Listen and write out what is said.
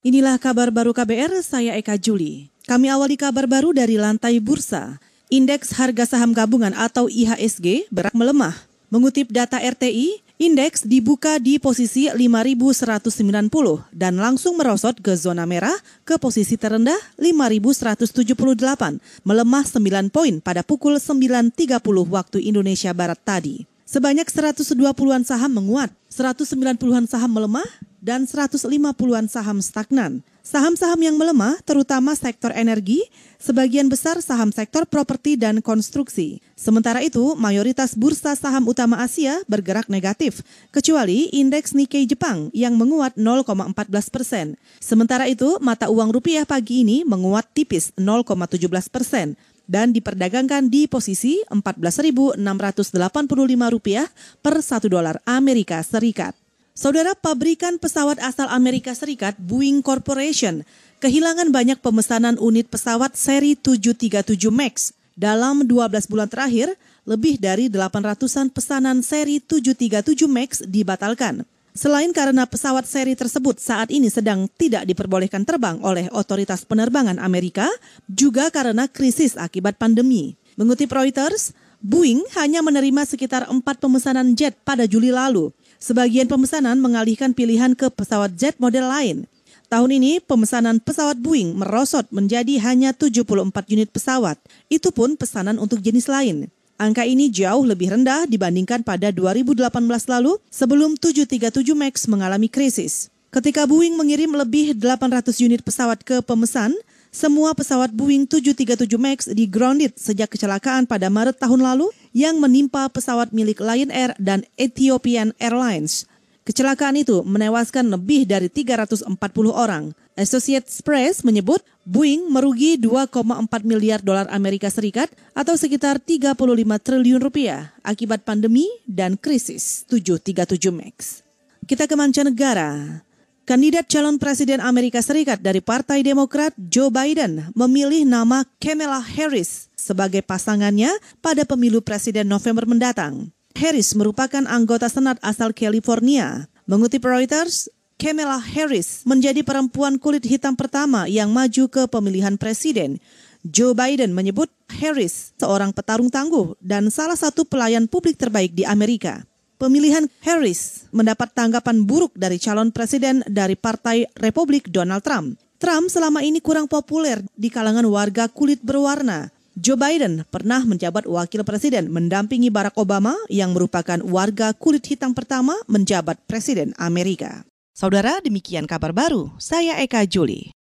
Inilah kabar baru KBR, saya Eka Juli. Kami awali kabar baru dari lantai bursa. Indeks harga saham gabungan atau IHSG berak melemah. Mengutip data RTI, indeks dibuka di posisi 5.190 dan langsung merosot ke zona merah ke posisi terendah 5.178, melemah 9 poin pada pukul 9.30 waktu Indonesia Barat tadi. Sebanyak 120-an saham menguat, 190-an saham melemah, dan 150-an saham stagnan. Saham-saham yang melemah, terutama sektor energi, sebagian besar saham sektor properti dan konstruksi. Sementara itu, mayoritas bursa saham utama Asia bergerak negatif, kecuali indeks Nikkei Jepang yang menguat 0,14 persen. Sementara itu, mata uang rupiah pagi ini menguat tipis 0,17 persen dan diperdagangkan di posisi Rp14.685 per 1 dolar Amerika Serikat. Saudara pabrikan pesawat asal Amerika Serikat Boeing Corporation kehilangan banyak pemesanan unit pesawat seri 737 MAX. Dalam 12 bulan terakhir, lebih dari 800-an pesanan seri 737 MAX dibatalkan. Selain karena pesawat seri tersebut saat ini sedang tidak diperbolehkan terbang oleh otoritas penerbangan Amerika, juga karena krisis akibat pandemi. Mengutip Reuters, Boeing hanya menerima sekitar empat pemesanan jet pada Juli lalu. Sebagian pemesanan mengalihkan pilihan ke pesawat jet model lain. Tahun ini pemesanan pesawat Boeing merosot menjadi hanya 74 unit pesawat. Itu pun pesanan untuk jenis lain. Angka ini jauh lebih rendah dibandingkan pada 2018 lalu sebelum 737 MAX mengalami krisis. Ketika Boeing mengirim lebih 800 unit pesawat ke pemesan, semua pesawat Boeing 737 MAX di grounded sejak kecelakaan pada Maret tahun lalu yang menimpa pesawat milik Lion Air dan Ethiopian Airlines. Kecelakaan itu menewaskan lebih dari 340 orang. Associated Press menyebut Boeing merugi 2,4 miliar dolar Amerika Serikat atau sekitar 35 triliun rupiah akibat pandemi dan krisis 737 MAX. Kita ke mancanegara. Kandidat calon presiden Amerika Serikat dari Partai Demokrat Joe Biden memilih nama Kamala Harris sebagai pasangannya pada pemilu presiden November mendatang. Harris merupakan anggota Senat asal California. Mengutip Reuters, Kamala Harris menjadi perempuan kulit hitam pertama yang maju ke pemilihan presiden. Joe Biden menyebut Harris seorang petarung tangguh dan salah satu pelayan publik terbaik di Amerika. Pemilihan Harris mendapat tanggapan buruk dari calon presiden dari Partai Republik Donald Trump. Trump selama ini kurang populer di kalangan warga kulit berwarna. Joe Biden pernah menjabat wakil presiden mendampingi Barack Obama yang merupakan warga kulit hitam pertama menjabat presiden Amerika. Saudara, demikian kabar baru. Saya Eka Juli.